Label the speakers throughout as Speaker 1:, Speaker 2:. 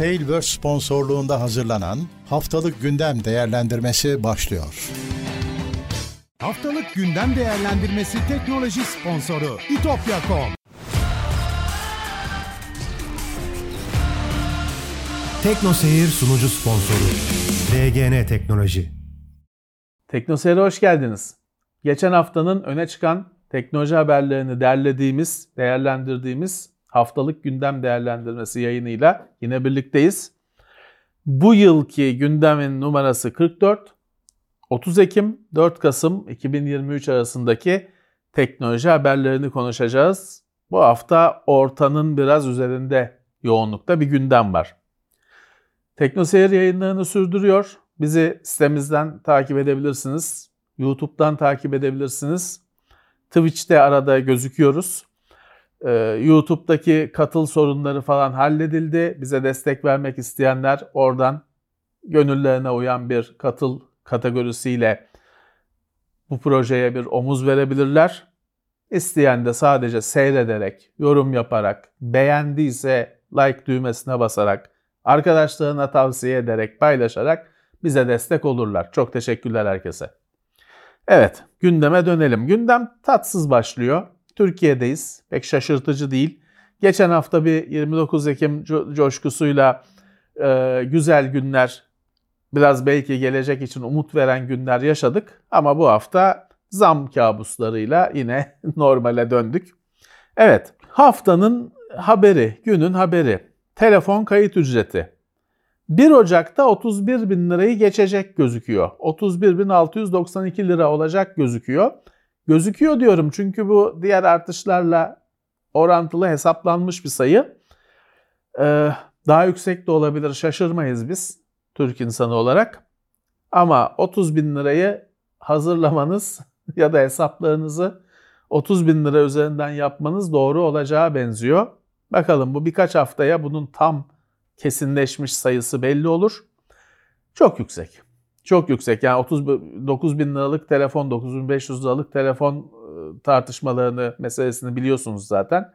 Speaker 1: Tailverse sponsorluğunda hazırlanan Haftalık Gündem Değerlendirmesi başlıyor.
Speaker 2: Haftalık gündem değerlendirmesi teknoloji sponsoru itopya.com Tekno Seyir sunucu sponsoru DGN Teknoloji
Speaker 3: Teknoseyir'e hoş geldiniz. Geçen haftanın öne çıkan teknoloji haberlerini derlediğimiz, değerlendirdiğimiz haftalık gündem değerlendirmesi yayınıyla yine birlikteyiz. Bu yılki gündemin numarası 44. 30 Ekim 4 Kasım 2023 arasındaki teknoloji haberlerini konuşacağız. Bu hafta ortanın biraz üzerinde yoğunlukta bir gündem var. Teknoseyir yayınlarını sürdürüyor. Bizi sitemizden takip edebilirsiniz. YouTube'dan takip edebilirsiniz. Twitch'te arada gözüküyoruz. Ee, YouTube'daki katıl sorunları falan halledildi. Bize destek vermek isteyenler oradan gönüllerine uyan bir katıl kategorisiyle bu projeye bir omuz verebilirler. İsteyen de sadece seyrederek, yorum yaparak, beğendiyse like düğmesine basarak, arkadaşlarına tavsiye ederek, paylaşarak bize destek olurlar. Çok teşekkürler herkese. Evet, gündeme dönelim. Gündem tatsız başlıyor. Türkiye'deyiz. Pek şaşırtıcı değil. Geçen hafta bir 29 Ekim coşkusuyla e, güzel günler, biraz belki gelecek için umut veren günler yaşadık. Ama bu hafta zam kabuslarıyla yine normale döndük. Evet, haftanın haberi, günün haberi. Telefon kayıt ücreti. 1 Ocak'ta 31 bin lirayı geçecek gözüküyor. 31.692 lira olacak gözüküyor. Gözüküyor diyorum çünkü bu diğer artışlarla orantılı hesaplanmış bir sayı. Ee, daha yüksek de olabilir şaşırmayız biz Türk insanı olarak. Ama 30 bin lirayı hazırlamanız ya da hesaplarınızı 30 bin lira üzerinden yapmanız doğru olacağı benziyor. Bakalım bu birkaç haftaya bunun tam kesinleşmiş sayısı belli olur. Çok yüksek. Çok yüksek. Yani 39 bin liralık telefon, 9500 liralık telefon e, tartışmalarını, meselesini biliyorsunuz zaten.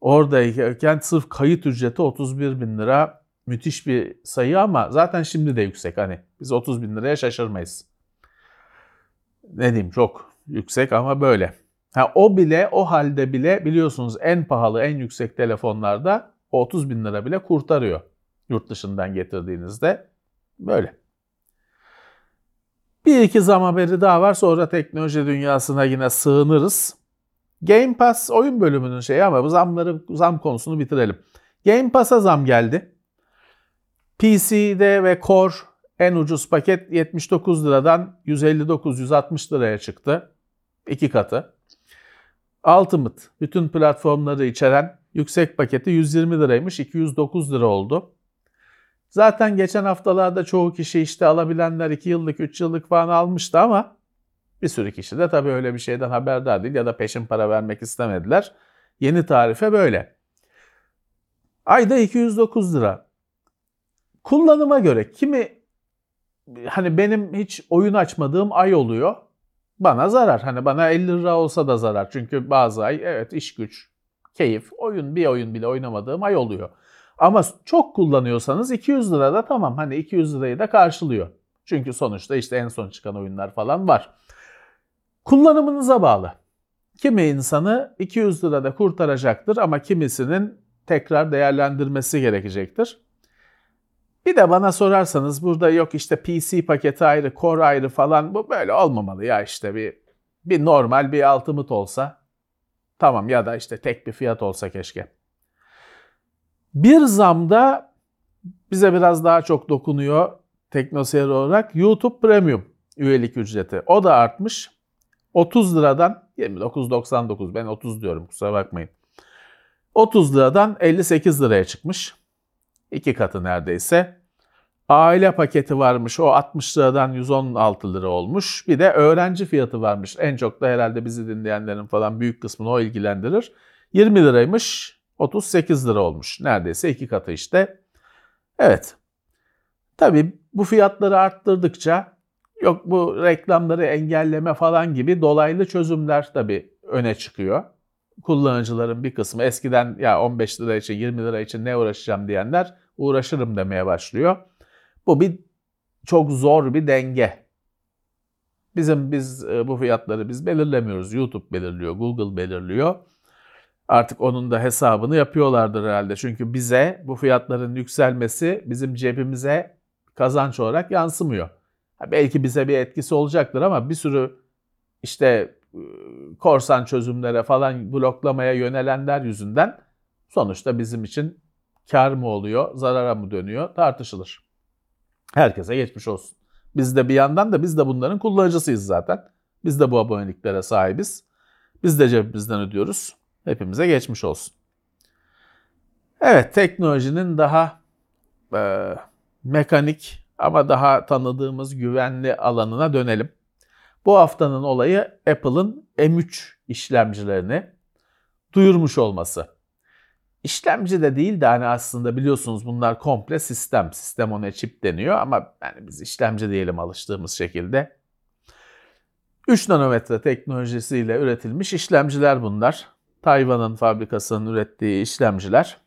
Speaker 3: Oradayken sırf kayıt ücreti 31 bin lira müthiş bir sayı ama zaten şimdi de yüksek. Hani biz 30 bin liraya şaşırmayız. Ne diyeyim çok yüksek ama böyle. Ha, o bile o halde bile biliyorsunuz en pahalı en yüksek telefonlarda 30 bin lira bile kurtarıyor yurt dışından getirdiğinizde. Böyle. Bir iki zam haberi daha var sonra teknoloji dünyasına yine sığınırız. Game Pass oyun bölümünün şeyi ama bu zamları zam konusunu bitirelim. Game Pass'a zam geldi. PC'de ve Core en ucuz paket 79 liradan 159-160 liraya çıktı. İki katı. Ultimate bütün platformları içeren yüksek paketi 120 liraymış 209 lira oldu. Zaten geçen haftalarda çoğu kişi işte alabilenler 2 yıllık 3 yıllık falan almıştı ama bir sürü kişi de tabii öyle bir şeyden haberdar değil ya da peşin para vermek istemediler. Yeni tarife böyle. Ayda 209 lira. Kullanıma göre kimi hani benim hiç oyun açmadığım ay oluyor. Bana zarar. Hani bana 50 lira olsa da zarar. Çünkü bazı ay evet iş güç, keyif, oyun bir oyun bile oynamadığım ay oluyor. Ama çok kullanıyorsanız 200 lira da tamam hani 200 lirayı da karşılıyor. Çünkü sonuçta işte en son çıkan oyunlar falan var. Kullanımınıza bağlı. Kimi insanı 200 lirada kurtaracaktır ama kimisinin tekrar değerlendirmesi gerekecektir. Bir de bana sorarsanız burada yok işte PC paketi ayrı, Core ayrı falan bu böyle olmamalı ya işte bir bir normal bir Ultimate olsa tamam ya da işte tek bir fiyat olsa keşke. Bir zamda bize biraz daha çok dokunuyor teknoseyir olarak YouTube Premium üyelik ücreti. O da artmış. 30 liradan 29.99 ben 30 diyorum kusura bakmayın. 30 liradan 58 liraya çıkmış. İki katı neredeyse. Aile paketi varmış o 60 liradan 116 lira olmuş. Bir de öğrenci fiyatı varmış. En çok da herhalde bizi dinleyenlerin falan büyük kısmını o ilgilendirir. 20 liraymış 38 lira olmuş. Neredeyse iki katı işte. Evet. Tabii bu fiyatları arttırdıkça yok bu reklamları engelleme falan gibi dolaylı çözümler tabii öne çıkıyor. kullanıcıların bir kısmı eskiden ya 15 lira için 20 lira için ne uğraşacağım diyenler uğraşırım demeye başlıyor. Bu bir çok zor bir denge. Bizim biz e, bu fiyatları biz belirlemiyoruz. YouTube belirliyor, Google belirliyor. Artık onun da hesabını yapıyorlardır herhalde. Çünkü bize bu fiyatların yükselmesi bizim cebimize kazanç olarak yansımıyor. Belki bize bir etkisi olacaktır ama bir sürü işte e, korsan çözümlere falan bloklamaya yönelenler yüzünden sonuçta bizim için kar mı oluyor, zarara mı dönüyor tartışılır. Herkese geçmiş olsun. Biz de bir yandan da biz de bunların kullanıcısıyız zaten. Biz de bu aboneliklere sahibiz. Biz de cebimizden ödüyoruz. Hepimize geçmiş olsun. Evet, teknolojinin daha e, mekanik ama daha tanıdığımız güvenli alanına dönelim. Bu haftanın olayı Apple'ın M3 işlemcilerini duyurmuş olması. İşlemci de değil de hani aslında biliyorsunuz bunlar komple sistem. Sistem ona çip deniyor ama yani biz işlemci diyelim alıştığımız şekilde. 3 nanometre teknolojisiyle üretilmiş işlemciler bunlar. Tayvan'ın fabrikasının ürettiği işlemciler.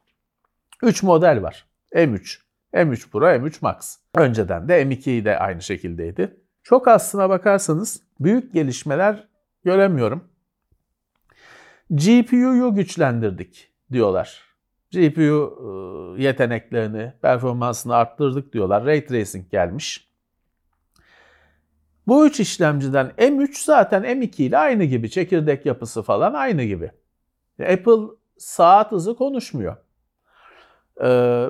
Speaker 3: 3 model var. M3, M3 Pro, M3 Max. Önceden de M2 de aynı şekildeydi. Çok aslına bakarsanız büyük gelişmeler göremiyorum. GPU'yu güçlendirdik diyorlar. GPU ıı, yeteneklerini, performansını arttırdık diyorlar. Ray Tracing gelmiş. Bu üç işlemciden M3 zaten M2 ile aynı gibi. Çekirdek yapısı falan aynı gibi. Apple saat hızı konuşmuyor. Ee,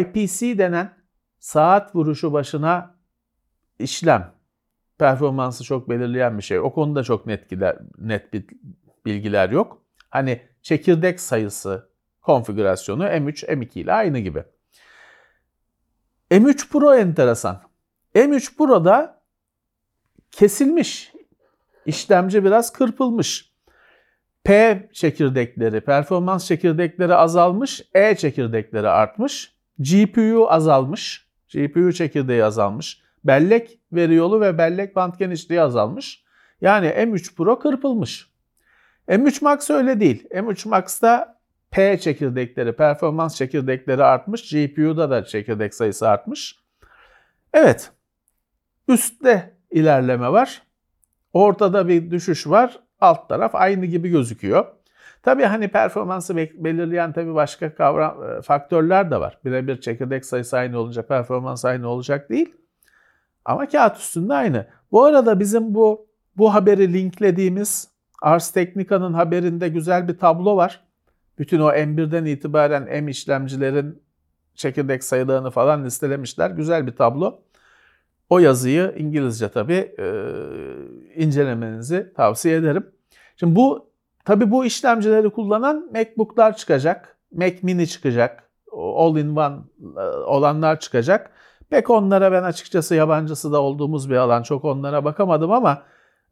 Speaker 3: IPC denen saat vuruşu başına işlem performansı çok belirleyen bir şey. O konuda çok net gider, net bilgiler yok. Hani çekirdek sayısı, konfigürasyonu M3, M2 ile aynı gibi. M3 Pro enteresan. M3 Pro'da kesilmiş. İşlemci biraz kırpılmış. P çekirdekleri, performans çekirdekleri azalmış, E çekirdekleri artmış, GPU azalmış, GPU çekirdeği azalmış, bellek veri yolu ve bellek band genişliği azalmış. Yani M3 Pro kırpılmış. M3 Max öyle değil. M3 Max'ta P çekirdekleri, performans çekirdekleri artmış. GPU'da da çekirdek sayısı artmış. Evet. Üstte ilerleme var. Ortada bir düşüş var. Alt taraf aynı gibi gözüküyor. Tabii hani performansı belirleyen tabii başka kavram, e, faktörler de var. Birebir çekirdek sayısı aynı olunca performans aynı olacak değil. Ama kağıt üstünde aynı. Bu arada bizim bu bu haberi linklediğimiz Ars Technica'nın haberinde güzel bir tablo var. Bütün o M1'den itibaren M işlemcilerin çekirdek sayılarını falan listelemişler. Güzel bir tablo. O yazıyı İngilizce tabii e, incelemenizi tavsiye ederim. Şimdi bu tabii bu işlemcileri kullanan MacBook'lar çıkacak. Mac Mini çıkacak. All-in-one e, olanlar çıkacak. Pek onlara ben açıkçası yabancısı da olduğumuz bir alan. Çok onlara bakamadım ama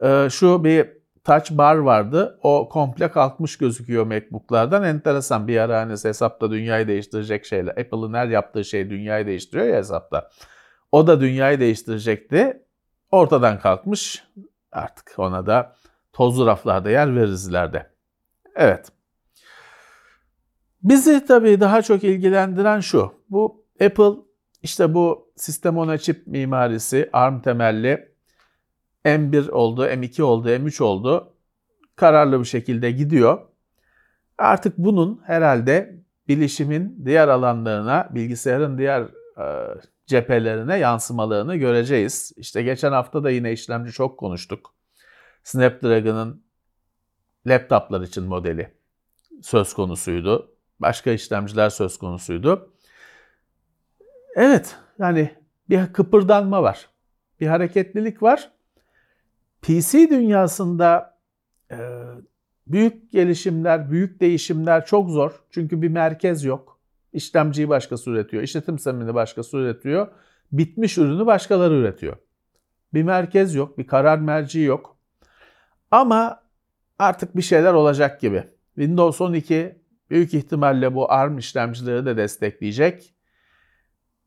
Speaker 3: e, şu bir touch bar vardı. O komple kalkmış gözüküyor MacBook'lardan. Enteresan bir ara hani hesapta dünyayı değiştirecek şeyler. Apple'ın her yaptığı şey dünyayı değiştiriyor ya hesapta. O da dünyayı değiştirecekti. Ortadan kalkmış. Artık ona da tozlu raflarda yer veririz. Evet. Bizi tabii daha çok ilgilendiren şu. Bu Apple işte bu sistem ona çip mimarisi ARM temelli M1 oldu, M2 oldu, M3 oldu. Kararlı bir şekilde gidiyor. Artık bunun herhalde bilişimin diğer alanlarına, bilgisayarın diğer cephelerine yansımalarını göreceğiz. İşte geçen hafta da yine işlemci çok konuştuk. Snapdragon'ın laptoplar için modeli söz konusuydu. Başka işlemciler söz konusuydu. Evet, yani bir kıpırdanma var. Bir hareketlilik var. PC dünyasında e, büyük gelişimler, büyük değişimler çok zor. Çünkü bir merkez yok. İşlemciyi başkası üretiyor, işletim sistemini başkası üretiyor. Bitmiş ürünü başkaları üretiyor. Bir merkez yok, bir karar merci yok. Ama artık bir şeyler olacak gibi. Windows 12 büyük ihtimalle bu ARM işlemcileri de destekleyecek.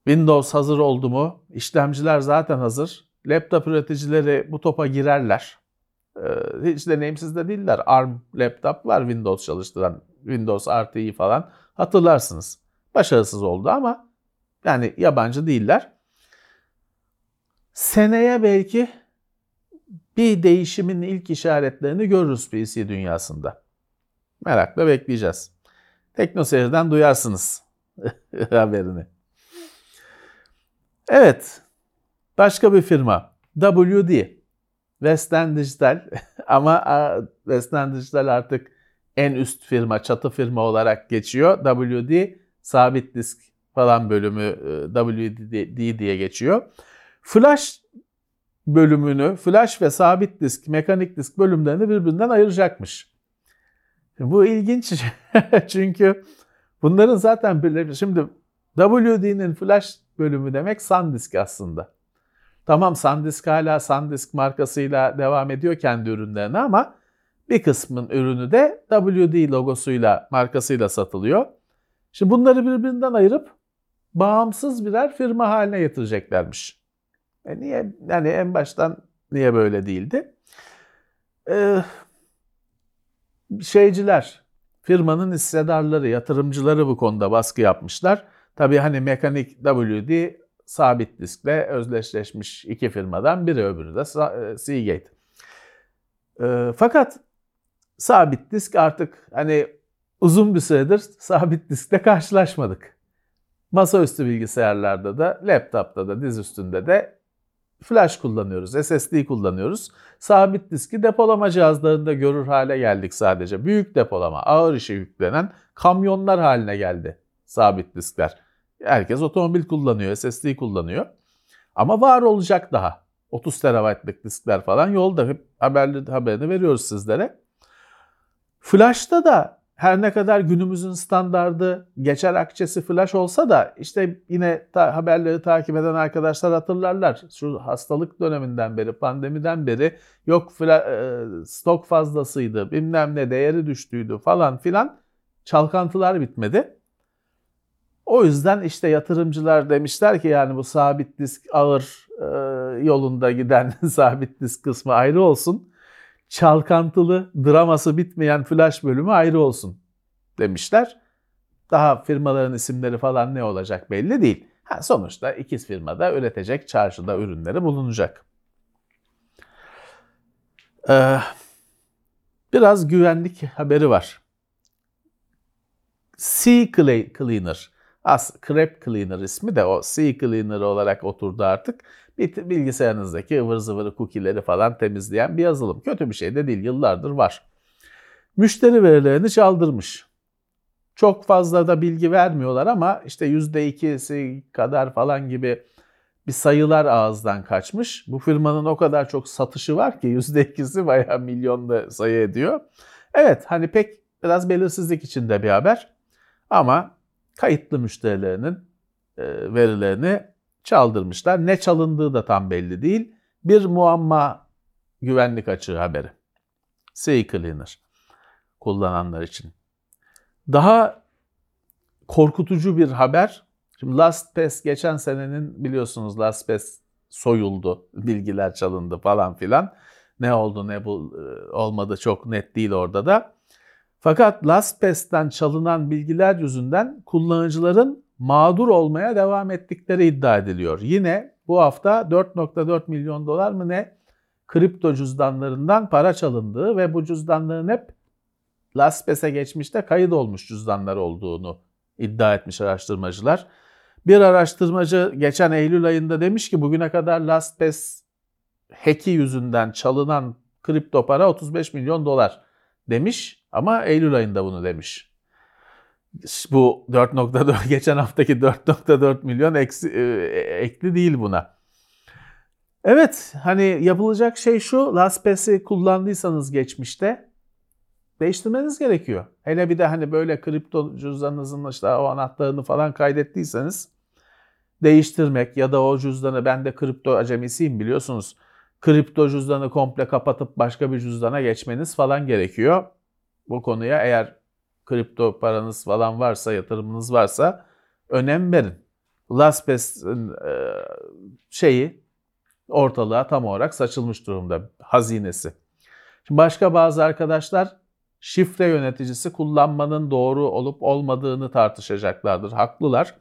Speaker 3: Windows hazır oldu mu? İşlemciler zaten hazır laptop üreticileri bu topa girerler. Ee, hiç deneyimsiz de değiller. ARM laptop var Windows çalıştıran. Windows artı i falan hatırlarsınız. Başarısız oldu ama yani yabancı değiller. Seneye belki bir değişimin ilk işaretlerini görürüz PC dünyasında. Merakla bekleyeceğiz. Teknoseyir'den duyarsınız haberini. Evet, başka bir firma. WD. Western Digital ama Western Digital artık en üst firma, çatı firma olarak geçiyor. WD sabit disk falan bölümü WD diye geçiyor. Flash bölümünü, flash ve sabit disk, mekanik disk bölümlerini birbirinden ayıracakmış. Bu ilginç çünkü bunların zaten bir şimdi WD'nin flash bölümü demek SanDisk aslında. Tamam SanDisk hala SanDisk markasıyla devam ediyor kendi ürünlerine ama bir kısmın ürünü de WD logosuyla, markasıyla satılıyor. Şimdi bunları birbirinden ayırıp bağımsız birer firma haline getireceklermiş. E niye? Yani en baştan niye böyle değildi? Ee, şeyciler, firmanın hissedarları, yatırımcıları bu konuda baskı yapmışlar. Tabii hani mekanik WD sabit diskle özdeşleşmiş iki firmadan biri öbürü de e, Seagate. E, fakat sabit disk artık hani uzun bir süredir sabit diskle karşılaşmadık. Masaüstü bilgisayarlarda da, laptopta da, diz üstünde de flash kullanıyoruz, SSD kullanıyoruz. Sabit diski depolama cihazlarında görür hale geldik sadece. Büyük depolama, ağır işe yüklenen kamyonlar haline geldi sabit diskler. Herkes otomobil kullanıyor, SSD kullanıyor. Ama var olacak daha. 30 terabaytlık diskler falan yolda. Hep haberli, haberini veriyoruz sizlere. Flash'ta da her ne kadar günümüzün standardı geçer akçesi flash olsa da işte yine ta, haberleri takip eden arkadaşlar hatırlarlar. Şu hastalık döneminden beri, pandemiden beri yok fla, e, stok fazlasıydı, bilmem ne değeri düştüydü falan filan çalkantılar bitmedi. O yüzden işte yatırımcılar demişler ki yani bu sabit disk ağır e, yolunda giden sabit disk kısmı ayrı olsun. Çalkantılı, draması bitmeyen flash bölümü ayrı olsun demişler. Daha firmaların isimleri falan ne olacak belli değil. Ha, sonuçta ikiz firmada üretecek çarşıda ürünleri bulunacak. Ee, biraz güvenlik haberi var. Sea Cleaner As Crap Cleaner ismi de o C Cleaner olarak oturdu artık. Bilgisayarınızdaki ıvır zıvırı cookie'leri falan temizleyen bir yazılım. Kötü bir şey de değil, yıllardır var. Müşteri verilerini çaldırmış. Çok fazla da bilgi vermiyorlar ama işte %2'si kadar falan gibi bir sayılar ağızdan kaçmış. Bu firmanın o kadar çok satışı var ki %2'si bayağı milyonda sayı ediyor. Evet hani pek biraz belirsizlik içinde bir haber. Ama kayıtlı müşterilerinin e, verilerini çaldırmışlar. Ne çalındığı da tam belli değil. Bir muamma güvenlik açığı haberi. C-Cleaner kullananlar için. Daha korkutucu bir haber. Şimdi LastPass geçen senenin biliyorsunuz LastPass soyuldu, bilgiler çalındı falan filan. Ne oldu ne bu e, olmadı çok net değil orada da. Fakat LastPass'ten çalınan bilgiler yüzünden kullanıcıların mağdur olmaya devam ettikleri iddia ediliyor. Yine bu hafta 4.4 milyon dolar mı ne kripto cüzdanlarından para çalındığı ve bu cüzdanların hep LastPass'e geçmişte kayıt olmuş cüzdanlar olduğunu iddia etmiş araştırmacılar. Bir araştırmacı geçen Eylül ayında demiş ki bugüne kadar LastPass hack'i yüzünden çalınan kripto para 35 milyon dolar demiş ama Eylül ayında bunu demiş. Bu 4.4 geçen haftaki 4.4 milyon eksi, e, ekli değil buna. Evet hani yapılacak şey şu LastPass'i kullandıysanız geçmişte değiştirmeniz gerekiyor. Hele bir de hani böyle kripto cüzdanınızın işte o anahtarını falan kaydettiyseniz değiştirmek ya da o cüzdanı ben de kripto acemisiyim biliyorsunuz. Kripto cüzdanı komple kapatıp başka bir cüzdana geçmeniz falan gerekiyor bu konuya eğer kripto paranız falan varsa, yatırımınız varsa önem verin. LastPass'in e, şeyi ortalığa tam olarak saçılmış durumda hazinesi. Şimdi başka bazı arkadaşlar şifre yöneticisi kullanmanın doğru olup olmadığını tartışacaklardır. Haklılar.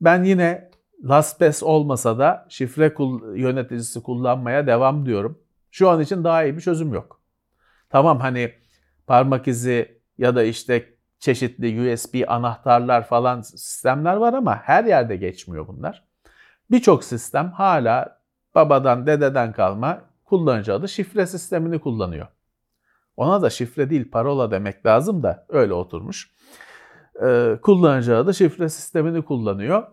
Speaker 3: Ben yine LastPass olmasa da şifre yöneticisi kullanmaya devam diyorum. Şu an için daha iyi bir çözüm yok. Tamam hani parmak izi ya da işte çeşitli USB anahtarlar falan sistemler var ama her yerde geçmiyor bunlar. Birçok sistem hala babadan dededen kalma kullanıcı adı şifre sistemini kullanıyor. Ona da şifre değil parola demek lazım da öyle oturmuş. Ee, kullanıcı adı şifre sistemini kullanıyor.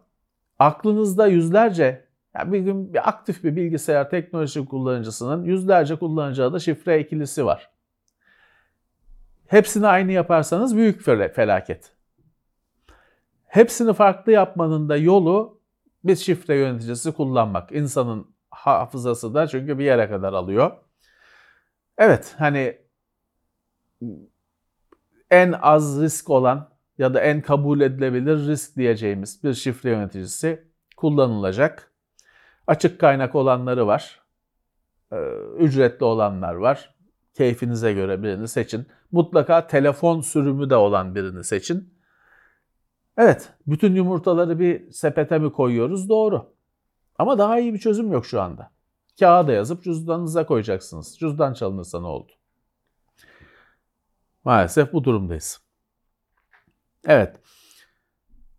Speaker 3: Aklınızda yüzlerce yani bir gün bir aktif bir bilgisayar teknoloji kullanıcısının yüzlerce kullanıcı adı şifre ikilisi var. Hepsini aynı yaparsanız büyük felaket. Hepsini farklı yapmanın da yolu bir şifre yöneticisi kullanmak. İnsanın hafızası da çünkü bir yere kadar alıyor. Evet hani en az risk olan ya da en kabul edilebilir risk diyeceğimiz bir şifre yöneticisi kullanılacak. Açık kaynak olanları var. Ee, ücretli olanlar var. Keyfinize göre birini seçin. Mutlaka telefon sürümü de olan birini seçin. Evet, bütün yumurtaları bir sepete mi koyuyoruz? Doğru. Ama daha iyi bir çözüm yok şu anda. Kağıda yazıp cüzdanınıza koyacaksınız. Cüzdan çalınırsa ne oldu? Maalesef bu durumdayız. Evet.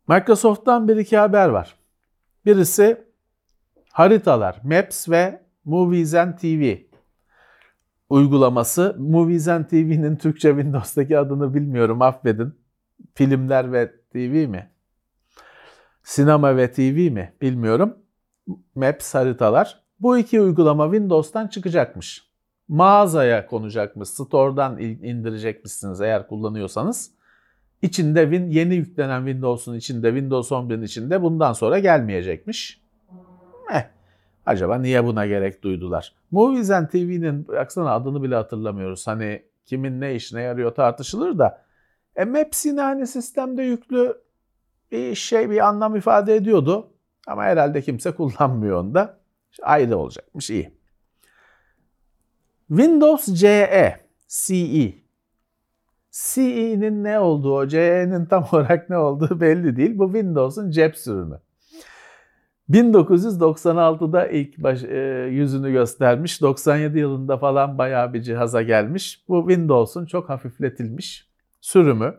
Speaker 3: Microsoft'tan bir iki haber var. Birisi haritalar, Maps ve Movies and TV uygulaması. Movies and TV'nin Türkçe Windows'taki adını bilmiyorum affedin. Filmler ve TV mi? Sinema ve TV mi? Bilmiyorum. Maps haritalar. Bu iki uygulama Windows'tan çıkacakmış. Mağazaya konacakmış. Store'dan indirecekmişsiniz eğer kullanıyorsanız. İçinde yeni yüklenen Windows'un içinde, Windows 11'in içinde bundan sonra gelmeyecekmiş. Acaba niye buna gerek duydular? Movies and TV'nin baksana adını bile hatırlamıyoruz. Hani kimin ne işine yarıyor tartışılır da. E, Maps hani sistemde yüklü bir şey, bir anlam ifade ediyordu. Ama herhalde kimse kullanmıyor onu da. Ayrı olacakmış, iyi. Windows CE, CE. CE'nin ne olduğu, CE'nin tam olarak ne olduğu belli değil. Bu Windows'un cep sürümü. 1996'da ilk baş, e, yüzünü göstermiş. 97 yılında falan bayağı bir cihaza gelmiş. Bu Windows'un çok hafifletilmiş sürümü.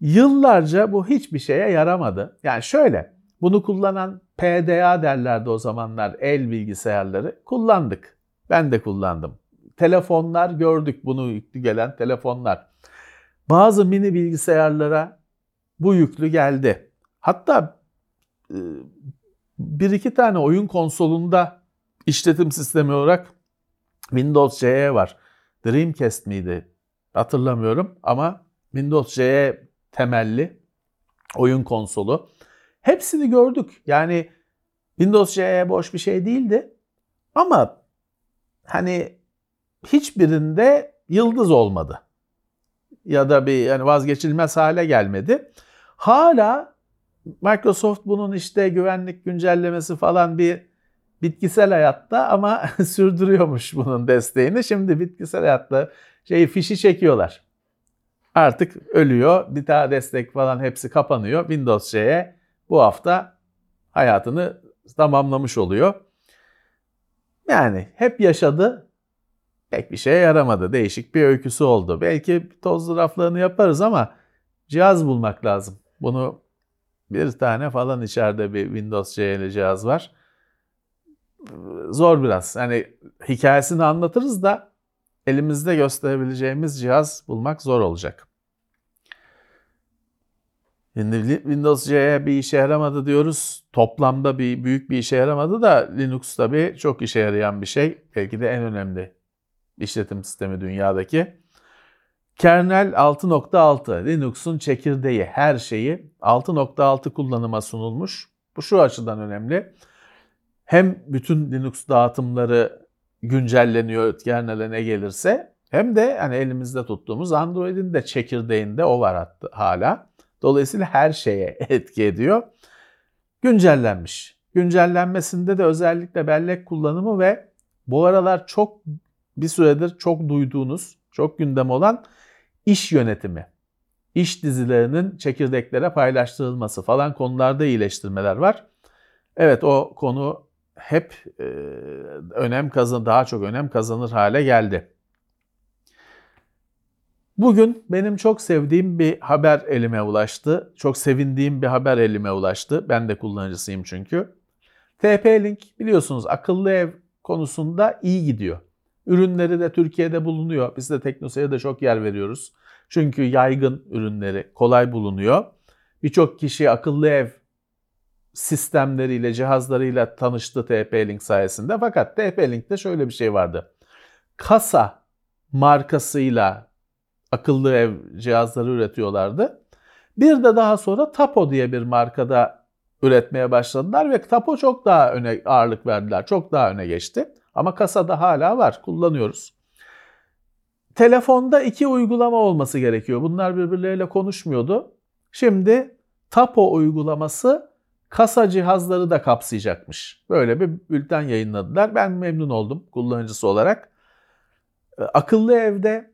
Speaker 3: Yıllarca bu hiçbir şeye yaramadı. Yani şöyle, bunu kullanan PDA derlerdi o zamanlar el bilgisayarları. Kullandık. Ben de kullandım. Telefonlar gördük bunu yüklü gelen telefonlar. Bazı mini bilgisayarlara bu yüklü geldi. Hatta e, bir iki tane oyun konsolunda işletim sistemi olarak Windows CE var. Dreamcast miydi? Hatırlamıyorum ama Windows CE temelli oyun konsolu. Hepsini gördük. Yani Windows CE boş bir şey değildi. Ama hani hiçbirinde yıldız olmadı. Ya da bir yani vazgeçilmez hale gelmedi. Hala Microsoft bunun işte güvenlik güncellemesi falan bir bitkisel hayatta ama sürdürüyormuş bunun desteğini. Şimdi bitkisel hayatta şeyi fişi çekiyorlar. Artık ölüyor. Bir daha destek falan hepsi kapanıyor. Windows şeye bu hafta hayatını tamamlamış oluyor. Yani hep yaşadı. Pek bir şeye yaramadı. Değişik bir öyküsü oldu. Belki tozlu raflarını yaparız ama cihaz bulmak lazım. Bunu bir tane falan içeride bir Windows CL cihaz var. Zor biraz. Hani hikayesini anlatırız da elimizde gösterebileceğimiz cihaz bulmak zor olacak. Şimdi Windows CE bir işe yaramadı diyoruz. Toplamda bir büyük bir işe yaramadı da Linux tabii çok işe yarayan bir şey. Belki de en önemli işletim sistemi dünyadaki. Kernel 6.6 Linux'un çekirdeği her şeyi 6.6 kullanıma sunulmuş. Bu şu açıdan önemli. Hem bütün Linux dağıtımları güncelleniyor kernel'e ne gelirse hem de hani elimizde tuttuğumuz Android'in de çekirdeğinde o var hala. Dolayısıyla her şeye etki ediyor. Güncellenmiş. Güncellenmesinde de özellikle bellek kullanımı ve bu aralar çok bir süredir çok duyduğunuz, çok gündem olan iş yönetimi. İş dizilerinin çekirdeklere paylaştırılması falan konularda iyileştirmeler var. Evet o konu hep e, önem kazan daha çok önem kazanır hale geldi. Bugün benim çok sevdiğim bir haber elime ulaştı. Çok sevindiğim bir haber elime ulaştı. Ben de kullanıcısıyım çünkü. TP-Link biliyorsunuz akıllı ev konusunda iyi gidiyor. Ürünleri de Türkiye'de bulunuyor. Biz de Teknosa'ya da çok yer veriyoruz. Çünkü yaygın ürünleri kolay bulunuyor. Birçok kişi akıllı ev sistemleriyle, cihazlarıyla tanıştı TP-Link sayesinde. Fakat TP-Link'te şöyle bir şey vardı. Kasa markasıyla akıllı ev cihazları üretiyorlardı. Bir de daha sonra Tapo diye bir markada üretmeye başladılar ve Tapo çok daha öne ağırlık verdiler. Çok daha öne geçti. Ama kasada hala var. Kullanıyoruz. Telefonda iki uygulama olması gerekiyor. Bunlar birbirleriyle konuşmuyordu. Şimdi Tapo uygulaması kasa cihazları da kapsayacakmış. Böyle bir bülten yayınladılar. Ben memnun oldum kullanıcısı olarak. Ee, akıllı evde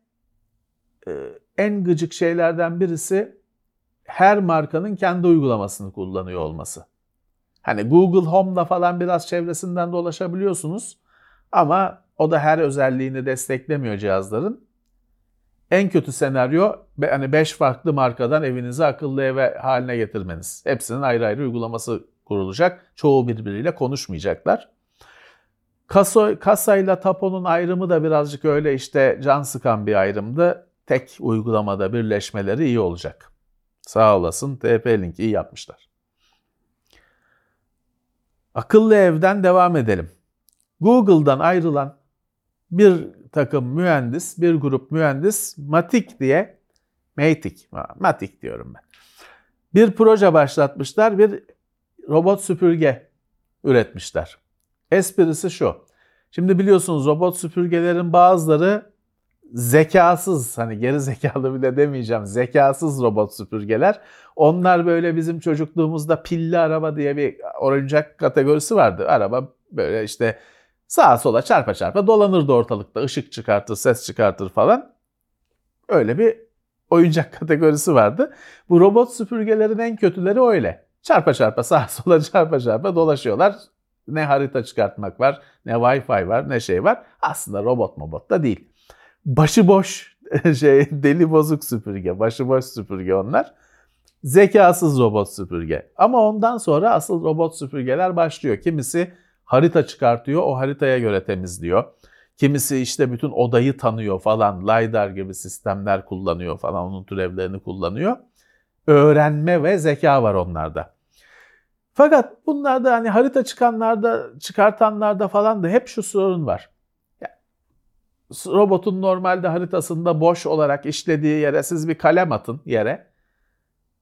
Speaker 3: e, en gıcık şeylerden birisi her markanın kendi uygulamasını kullanıyor olması. Hani Google Home'da falan biraz çevresinden dolaşabiliyorsunuz ama o da her özelliğini desteklemiyor cihazların. En kötü senaryo hani 5 farklı markadan evinizi akıllı eve haline getirmeniz. Hepsinin ayrı ayrı uygulaması kurulacak. Çoğu birbiriyle konuşmayacaklar. Kasa, kasayla taponun ayrımı da birazcık öyle işte can sıkan bir ayrımdı. Tek uygulamada birleşmeleri iyi olacak. Sağ olasın TP-Link iyi yapmışlar. Akıllı evden devam edelim. Google'dan ayrılan bir takım mühendis, bir grup mühendis Matic diye, Matic, Matic diyorum ben. Bir proje başlatmışlar, bir robot süpürge üretmişler. Esprisi şu. Şimdi biliyorsunuz robot süpürgelerin bazıları zekasız, hani geri zekalı bile demeyeceğim, zekasız robot süpürgeler. Onlar böyle bizim çocukluğumuzda pilli araba diye bir oyuncak kategorisi vardı. Araba böyle işte sağa sola çarpa çarpa dolanırdı ortalıkta. ışık çıkartır, ses çıkartır falan. Öyle bir oyuncak kategorisi vardı. Bu robot süpürgelerin en kötüleri öyle. Çarpa çarpa sağa sola çarpa çarpa dolaşıyorlar. Ne harita çıkartmak var, ne Wi-Fi var, ne şey var. Aslında robot mobot da değil. Başıboş şey deli bozuk süpürge, başıboş süpürge onlar. Zekasız robot süpürge. Ama ondan sonra asıl robot süpürgeler başlıyor. Kimisi harita çıkartıyor, o haritaya göre temizliyor. Kimisi işte bütün odayı tanıyor falan, LiDAR gibi sistemler kullanıyor falan, onun türevlerini kullanıyor. Öğrenme ve zeka var onlarda. Fakat bunlarda hani harita çıkanlarda, çıkartanlarda falan da hep şu sorun var. robotun normalde haritasında boş olarak işlediği yere siz bir kalem atın yere.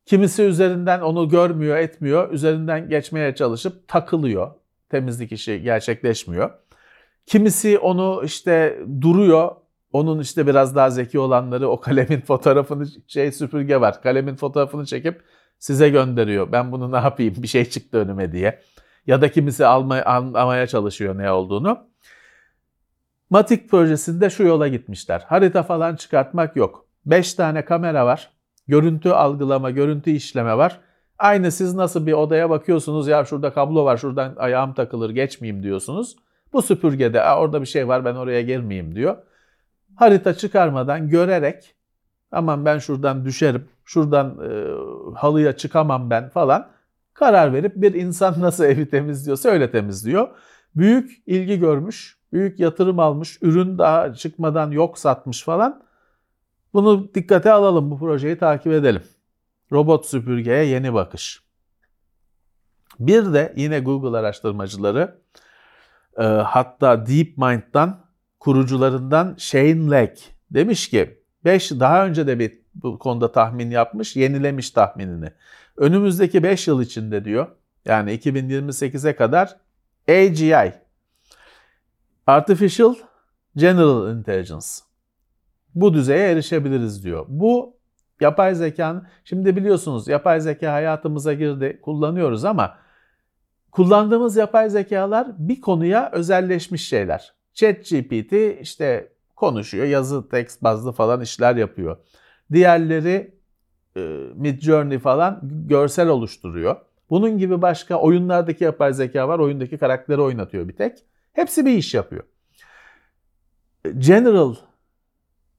Speaker 3: Kimisi üzerinden onu görmüyor, etmiyor. Üzerinden geçmeye çalışıp takılıyor temizlik işi gerçekleşmiyor. Kimisi onu işte duruyor. Onun işte biraz daha zeki olanları o kalemin fotoğrafını şey süpürge var. Kalemin fotoğrafını çekip size gönderiyor. Ben bunu ne yapayım bir şey çıktı önüme diye. Ya da kimisi almaya, anlamaya çalışıyor ne olduğunu. Matik projesinde şu yola gitmişler. Harita falan çıkartmak yok. 5 tane kamera var. Görüntü algılama, görüntü işleme var. Aynı siz nasıl bir odaya bakıyorsunuz ya şurada kablo var şuradan ayağım takılır geçmeyeyim diyorsunuz. Bu süpürgede orada bir şey var ben oraya girmeyeyim diyor. Harita çıkarmadan görerek aman ben şuradan düşerim, şuradan e, halıya çıkamam ben falan karar verip bir insan nasıl evi temizliyorsa öyle temizliyor. Büyük ilgi görmüş, büyük yatırım almış, ürün daha çıkmadan yok satmış falan. Bunu dikkate alalım, bu projeyi takip edelim. Robot süpürgeye yeni bakış. Bir de yine Google araştırmacıları e, hatta DeepMind'dan kurucularından Shane Leck demiş ki 5 daha önce de bir bu konuda tahmin yapmış, yenilemiş tahminini. Önümüzdeki 5 yıl içinde diyor yani 2028'e kadar AGI Artificial General Intelligence bu düzeye erişebiliriz diyor. Bu Yapay zekanın, şimdi biliyorsunuz yapay zeka hayatımıza girdi, kullanıyoruz ama kullandığımız yapay zekalar bir konuya özelleşmiş şeyler. ChatGPT işte konuşuyor, yazı, tekst bazlı falan işler yapıyor. Diğerleri e, Midjourney falan görsel oluşturuyor. Bunun gibi başka oyunlardaki yapay zeka var. Oyundaki karakteri oynatıyor bir tek. Hepsi bir iş yapıyor. General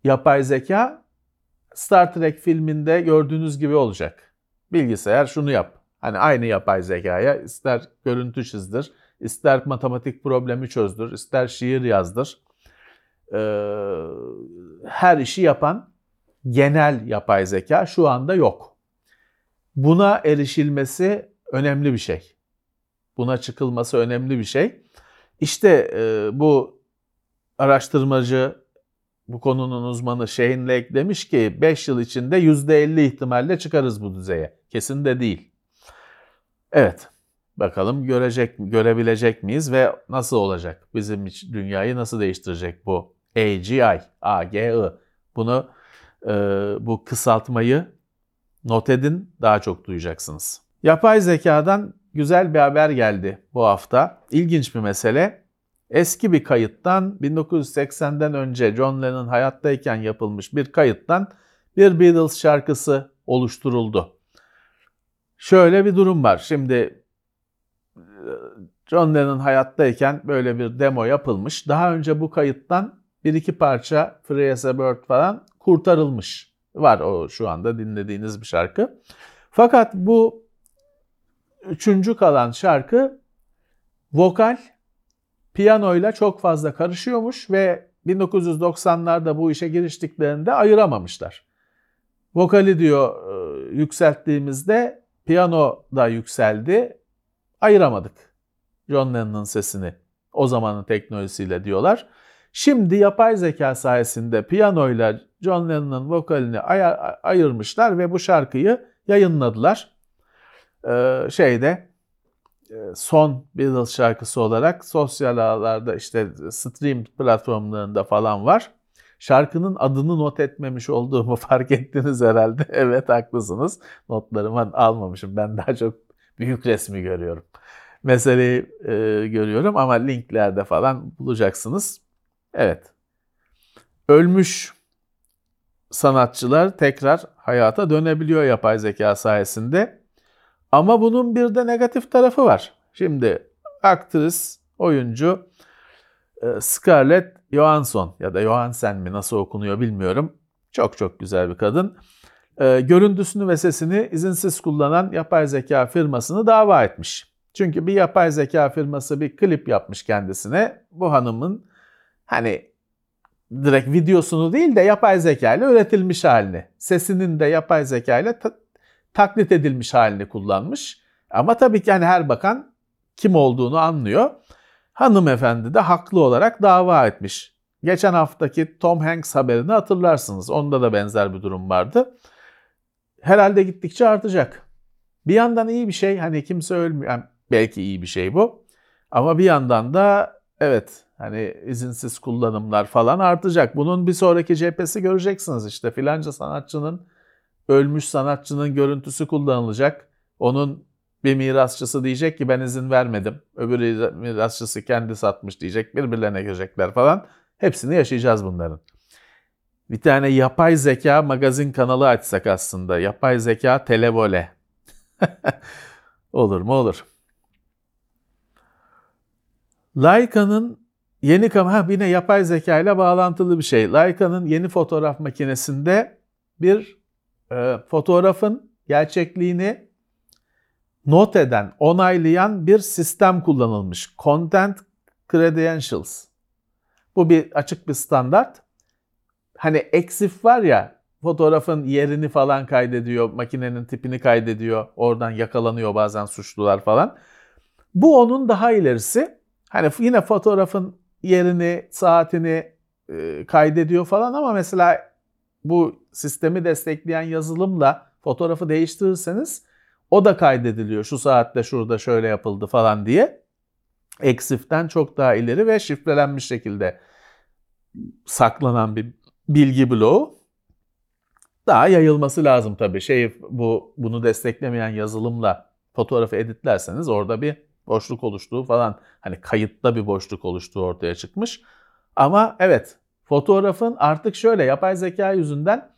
Speaker 3: yapay zeka Star Trek filminde gördüğünüz gibi olacak. Bilgisayar şunu yap. Hani aynı yapay zekaya ister görüntü çizdir, ister matematik problemi çözdür, ister şiir yazdır. Ee, her işi yapan genel yapay zeka şu anda yok. Buna erişilmesi önemli bir şey. Buna çıkılması önemli bir şey. İşte e, bu araştırmacı, bu konunun uzmanı Shane Lake demiş ki 5 yıl içinde %50 ihtimalle çıkarız bu düzeye. Kesin de değil. Evet. Bakalım görecek görebilecek miyiz ve nasıl olacak? Bizim dünyayı nasıl değiştirecek bu AGI, AGI? Bunu e, bu kısaltmayı not edin daha çok duyacaksınız. Yapay zekadan güzel bir haber geldi bu hafta. İlginç bir mesele. Eski bir kayıttan 1980'den önce John Lennon hayattayken yapılmış bir kayıttan bir Beatles şarkısı oluşturuldu. Şöyle bir durum var. Şimdi John Lennon hayattayken böyle bir demo yapılmış. Daha önce bu kayıttan bir iki parça Free as a Bird falan kurtarılmış. Var o şu anda dinlediğiniz bir şarkı. Fakat bu üçüncü kalan şarkı vokal piyanoyla çok fazla karışıyormuş ve 1990'larda bu işe giriştiklerinde ayıramamışlar. Vokali diyor e, yükselttiğimizde piyano da yükseldi. Ayıramadık John Lennon'ın sesini o zamanın teknolojisiyle diyorlar. Şimdi yapay zeka sayesinde piyanoyla John Lennon'ın vokalini ay- ayırmışlar ve bu şarkıyı yayınladılar. Ee, şeyde son Beatles şarkısı olarak sosyal ağlarda işte stream platformlarında falan var. Şarkının adını not etmemiş olduğumu fark ettiniz herhalde. evet haklısınız. Notlarımı almamışım. Ben daha çok büyük resmi görüyorum. Meseleyi e, görüyorum ama linklerde falan bulacaksınız. Evet. Ölmüş sanatçılar tekrar hayata dönebiliyor yapay zeka sayesinde. Ama bunun bir de negatif tarafı var. Şimdi aktris, oyuncu e, Scarlett Johansson ya da Johansen mi nasıl okunuyor bilmiyorum. Çok çok güzel bir kadın. E, görüntüsünü ve sesini izinsiz kullanan yapay zeka firmasını dava etmiş. Çünkü bir yapay zeka firması bir klip yapmış kendisine. Bu hanımın hani direkt videosunu değil de yapay zeka ile üretilmiş halini, sesinin de yapay zeka ile taklit edilmiş halini kullanmış. Ama tabii ki hani her bakan kim olduğunu anlıyor. Hanımefendi de haklı olarak dava etmiş. Geçen haftaki Tom Hanks haberini hatırlarsınız. Onda da benzer bir durum vardı. Herhalde gittikçe artacak. Bir yandan iyi bir şey. Hani kimse ölmüyor. Yani belki iyi bir şey bu. Ama bir yandan da evet hani izinsiz kullanımlar falan artacak. Bunun bir sonraki cephesi göreceksiniz işte filanca sanatçının ölmüş sanatçının görüntüsü kullanılacak. Onun bir mirasçısı diyecek ki ben izin vermedim. Öbür mirasçısı kendi satmış diyecek. Birbirlerine girecekler falan. Hepsini yaşayacağız bunların. Bir tane yapay zeka magazin kanalı açsak aslında. Yapay zeka televole. olur mu olur. Leica'nın yeni kamera yine yapay zeka ile bağlantılı bir şey. Leica'nın yeni fotoğraf makinesinde bir e, fotoğrafın gerçekliğini not eden, onaylayan bir sistem kullanılmış. Content Credentials. Bu bir açık bir standart. Hani EXIF var ya fotoğrafın yerini falan kaydediyor, makinenin tipini kaydediyor. Oradan yakalanıyor bazen suçlular falan. Bu onun daha ilerisi. Hani yine fotoğrafın yerini, saatini e, kaydediyor falan ama mesela bu sistemi destekleyen yazılımla fotoğrafı değiştirirseniz o da kaydediliyor. Şu saatte şurada şöyle yapıldı falan diye. Exif'ten çok daha ileri ve şifrelenmiş şekilde saklanan bir bilgi bloğu. Daha yayılması lazım tabii. Şey bu bunu desteklemeyen yazılımla fotoğrafı editlerseniz orada bir boşluk oluştuğu falan hani kayıtta bir boşluk oluştuğu ortaya çıkmış. Ama evet fotoğrafın artık şöyle yapay zeka yüzünden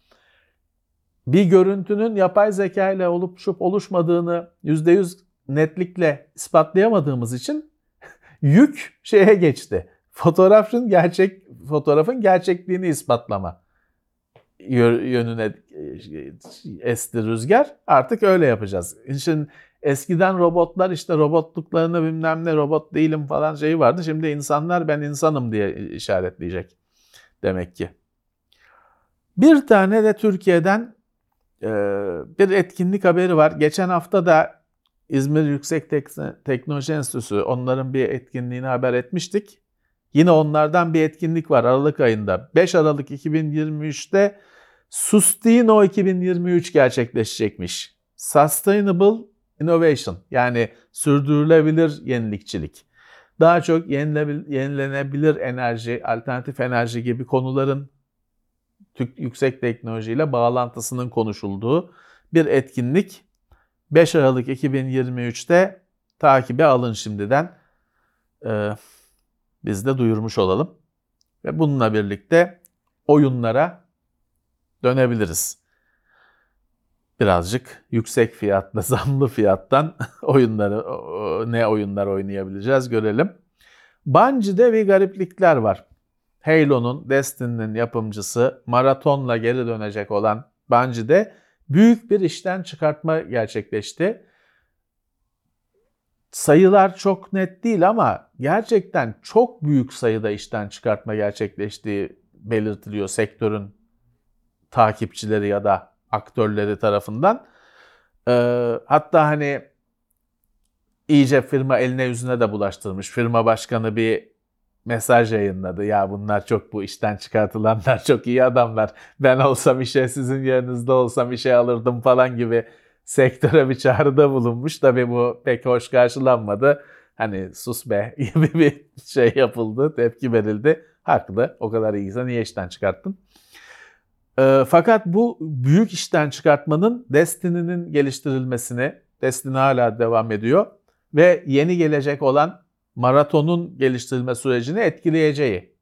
Speaker 3: bir görüntünün yapay zeka ile oluşup oluşmadığını %100 netlikle ispatlayamadığımız için yük şeye geçti. Fotoğrafın gerçek fotoğrafın gerçekliğini ispatlama yönüne esti rüzgar. Artık öyle yapacağız. Şimdi eskiden robotlar işte robotluklarını bilmem ne robot değilim falan şeyi vardı. Şimdi insanlar ben insanım diye işaretleyecek demek ki. Bir tane de Türkiye'den bir etkinlik haberi var. Geçen hafta da İzmir Yüksek Teknoloji Enstitüsü onların bir etkinliğini haber etmiştik. Yine onlardan bir etkinlik var Aralık ayında. 5 Aralık 2023'te Sustino 2023 gerçekleşecekmiş. Sustainable Innovation yani sürdürülebilir yenilikçilik. Daha çok yenilenebilir enerji, alternatif enerji gibi konuların yüksek teknolojiyle bağlantısının konuşulduğu bir etkinlik. 5 Aralık 2023'te takibe alın şimdiden. Ee, biz de duyurmuş olalım. Ve bununla birlikte oyunlara dönebiliriz. Birazcık yüksek fiyatla, zamlı fiyattan oyunları ne oyunlar oynayabileceğiz görelim. Bungie'de bir gariplikler var. Halo'nun, Destiny'nin yapımcısı Maraton'la geri dönecek olan Bungie'de büyük bir işten çıkartma gerçekleşti. Sayılar çok net değil ama gerçekten çok büyük sayıda işten çıkartma gerçekleştiği belirtiliyor sektörün takipçileri ya da aktörleri tarafından. Ee, hatta hani iyice firma eline yüzüne de bulaştırmış. Firma başkanı bir mesaj yayınladı. Ya bunlar çok bu işten çıkartılanlar çok iyi adamlar. Ben olsam işe sizin yerinizde olsam işe alırdım falan gibi sektöre bir çağrıda bulunmuş. Tabii bu pek hoş karşılanmadı. Hani sus be gibi bir şey yapıldı, tepki verildi. Haklı, o kadar iyiyse niye işten çıkarttın? E, fakat bu büyük işten çıkartmanın Destiny'nin geliştirilmesini, Destiny hala devam ediyor ve yeni gelecek olan maratonun geliştirilme sürecini etkileyeceği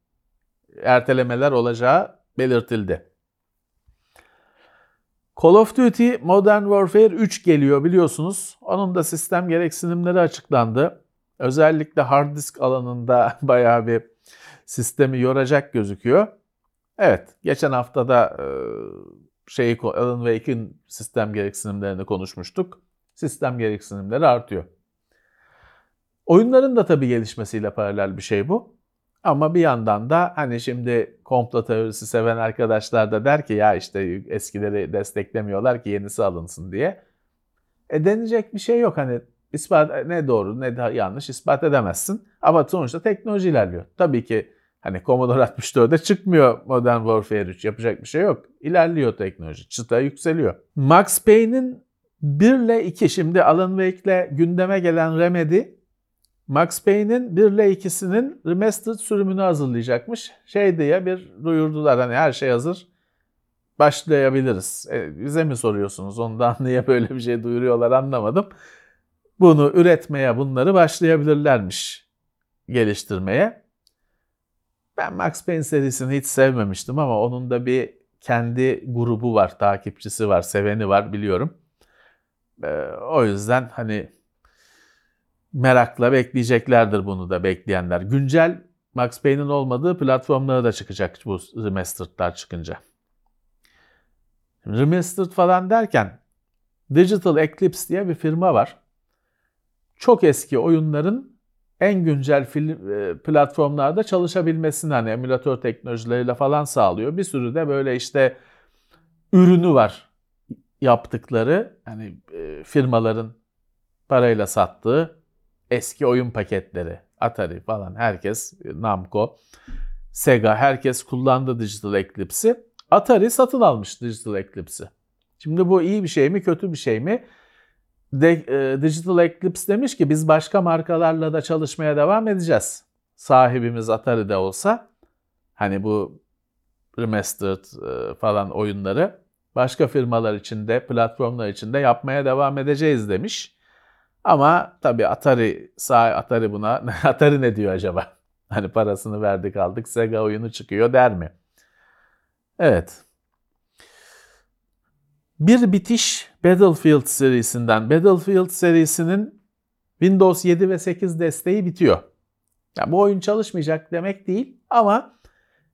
Speaker 3: ertelemeler olacağı belirtildi. Call of Duty Modern Warfare 3 geliyor biliyorsunuz. Onun da sistem gereksinimleri açıklandı. Özellikle hard disk alanında bayağı bir sistemi yoracak gözüküyor. Evet, geçen hafta da e, şeyi Alan Wake'in sistem gereksinimlerini konuşmuştuk. Sistem gereksinimleri artıyor. Oyunların da tabii gelişmesiyle paralel bir şey bu. Ama bir yandan da hani şimdi komplo teorisi seven arkadaşlar da der ki ya işte eskileri desteklemiyorlar ki yenisi alınsın diye. E denecek bir şey yok hani ispat ne doğru ne yanlış ispat edemezsin. Ama sonuçta teknoloji ilerliyor. Tabii ki hani Commodore 64'de çıkmıyor Modern Warfare 3 yapacak bir şey yok. İlerliyor teknoloji çıta yükseliyor. Max Payne'in 1 ile 2 şimdi Alan Wake'le gündeme gelen Remedy Max Payne'in 1 ile 2'sinin remastered sürümünü hazırlayacakmış. Şey diye bir duyurdular hani her şey hazır başlayabiliriz. E, bize mi soruyorsunuz ondan niye böyle bir şey duyuruyorlar anlamadım. Bunu üretmeye bunları başlayabilirlermiş geliştirmeye. Ben Max Payne serisini hiç sevmemiştim ama onun da bir kendi grubu var, takipçisi var, seveni var biliyorum. Ee, o yüzden hani merakla bekleyeceklerdir bunu da bekleyenler. Güncel Max Payne'in olmadığı platformlara da çıkacak bu remastered'lar çıkınca. Remastered falan derken Digital Eclipse diye bir firma var. Çok eski oyunların en güncel film, e, platformlarda çalışabilmesini hani emülatör teknolojileriyle falan sağlıyor. Bir sürü de böyle işte ürünü var yaptıkları hani e, firmaların parayla sattığı eski oyun paketleri, Atari falan herkes, Namco, Sega herkes kullandı Digital Eclipse'i. Atari satın almış Digital Eclipse'i. Şimdi bu iyi bir şey mi kötü bir şey mi? De, e, Digital Eclipse demiş ki biz başka markalarla da çalışmaya devam edeceğiz. Sahibimiz Atari'de olsa hani bu remastered e, falan oyunları başka firmalar içinde, platformlar içinde yapmaya devam edeceğiz demiş. Ama tabii Atari sağ Atari buna Atari ne diyor acaba? Hani parasını verdik aldık Sega oyunu çıkıyor der mi? Evet. Bir bitiş Battlefield serisinden. Battlefield serisinin Windows 7 ve 8 desteği bitiyor. Yani bu oyun çalışmayacak demek değil ama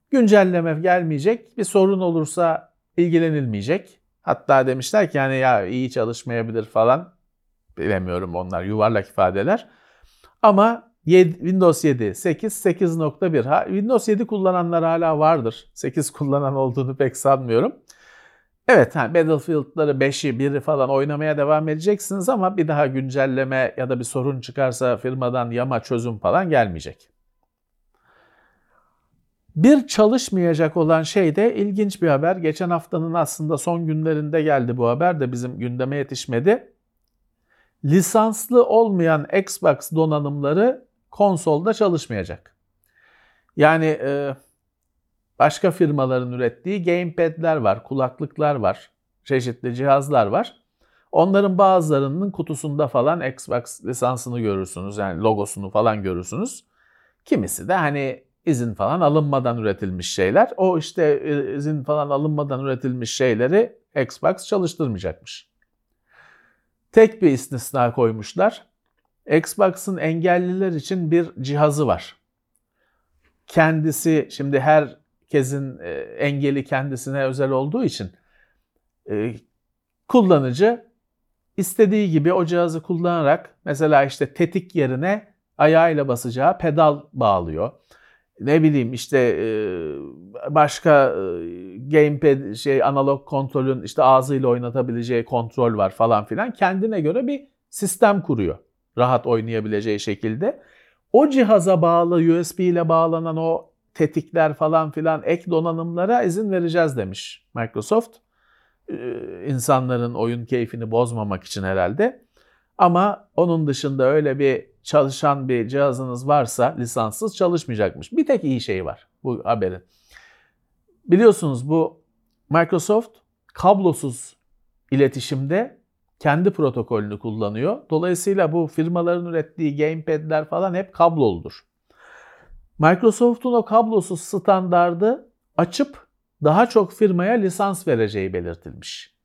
Speaker 3: güncelleme gelmeyecek. Bir sorun olursa ilgilenilmeyecek. Hatta demişler ki yani ya iyi çalışmayabilir falan. Bilemiyorum onlar yuvarlak ifadeler. Ama 7, Windows 7, 8, 8.1. Windows 7 kullananlar hala vardır. 8 kullanan olduğunu pek sanmıyorum. Evet ha, Battlefield'ları 5'i 1'i falan oynamaya devam edeceksiniz ama bir daha güncelleme ya da bir sorun çıkarsa firmadan yama çözüm falan gelmeyecek. Bir çalışmayacak olan şey de ilginç bir haber. Geçen haftanın aslında son günlerinde geldi bu haber de bizim gündeme yetişmedi. Lisanslı olmayan Xbox donanımları konsolda çalışmayacak. Yani e, başka firmaların ürettiği gamepad'ler var, kulaklıklar var, çeşitli cihazlar var. Onların bazılarının kutusunda falan Xbox lisansını görürsünüz. Yani logosunu falan görürsünüz. Kimisi de hani izin falan alınmadan üretilmiş şeyler. O işte e, izin falan alınmadan üretilmiş şeyleri Xbox çalıştırmayacakmış. Tek bir istisna koymuşlar. Xbox'ın engelliler için bir cihazı var. Kendisi şimdi herkesin e, engeli kendisine özel olduğu için e, kullanıcı istediği gibi o cihazı kullanarak mesela işte tetik yerine ayağıyla basacağı pedal bağlıyor ne bileyim işte başka gamepad şey analog kontrolün işte ağzıyla oynatabileceği kontrol var falan filan. Kendine göre bir sistem kuruyor. Rahat oynayabileceği şekilde. O cihaza bağlı USB ile bağlanan o tetikler falan filan ek donanımlara izin vereceğiz demiş Microsoft. İnsanların oyun keyfini bozmamak için herhalde. Ama onun dışında öyle bir çalışan bir cihazınız varsa lisanssız çalışmayacakmış. Bir tek iyi şey var bu haberin. Biliyorsunuz bu Microsoft kablosuz iletişimde kendi protokolünü kullanıyor. Dolayısıyla bu firmaların ürettiği gamepad'ler falan hep kabloludur. Microsoft'un o kablosuz standardı açıp daha çok firmaya lisans vereceği belirtilmiş.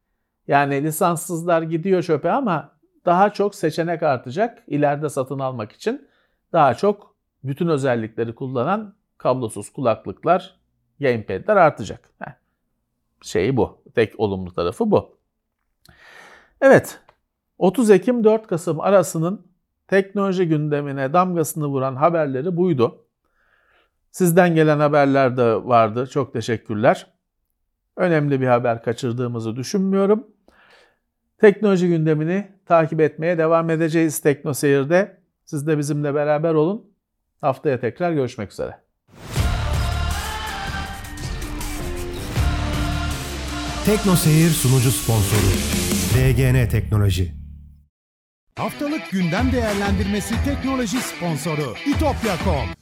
Speaker 3: Yani lisanssızlar gidiyor çöpe ama daha çok seçenek artacak. İleride satın almak için daha çok bütün özellikleri kullanan kablosuz kulaklıklar, gamepad'ler artacak. Heh. Şeyi bu. Tek olumlu tarafı bu. Evet. 30 Ekim 4 Kasım arasının teknoloji gündemine damgasını vuran haberleri buydu. Sizden gelen haberler de vardı. Çok teşekkürler. Önemli bir haber kaçırdığımızı düşünmüyorum. Teknoloji gündemini takip etmeye devam edeceğiz Tekno Seyir'de. Siz de bizimle beraber olun. Haftaya tekrar görüşmek üzere.
Speaker 2: Tekno Seyir sunucu sponsoru DGN Teknoloji.
Speaker 4: Haftalık gündem değerlendirmesi teknoloji sponsoru itopya.com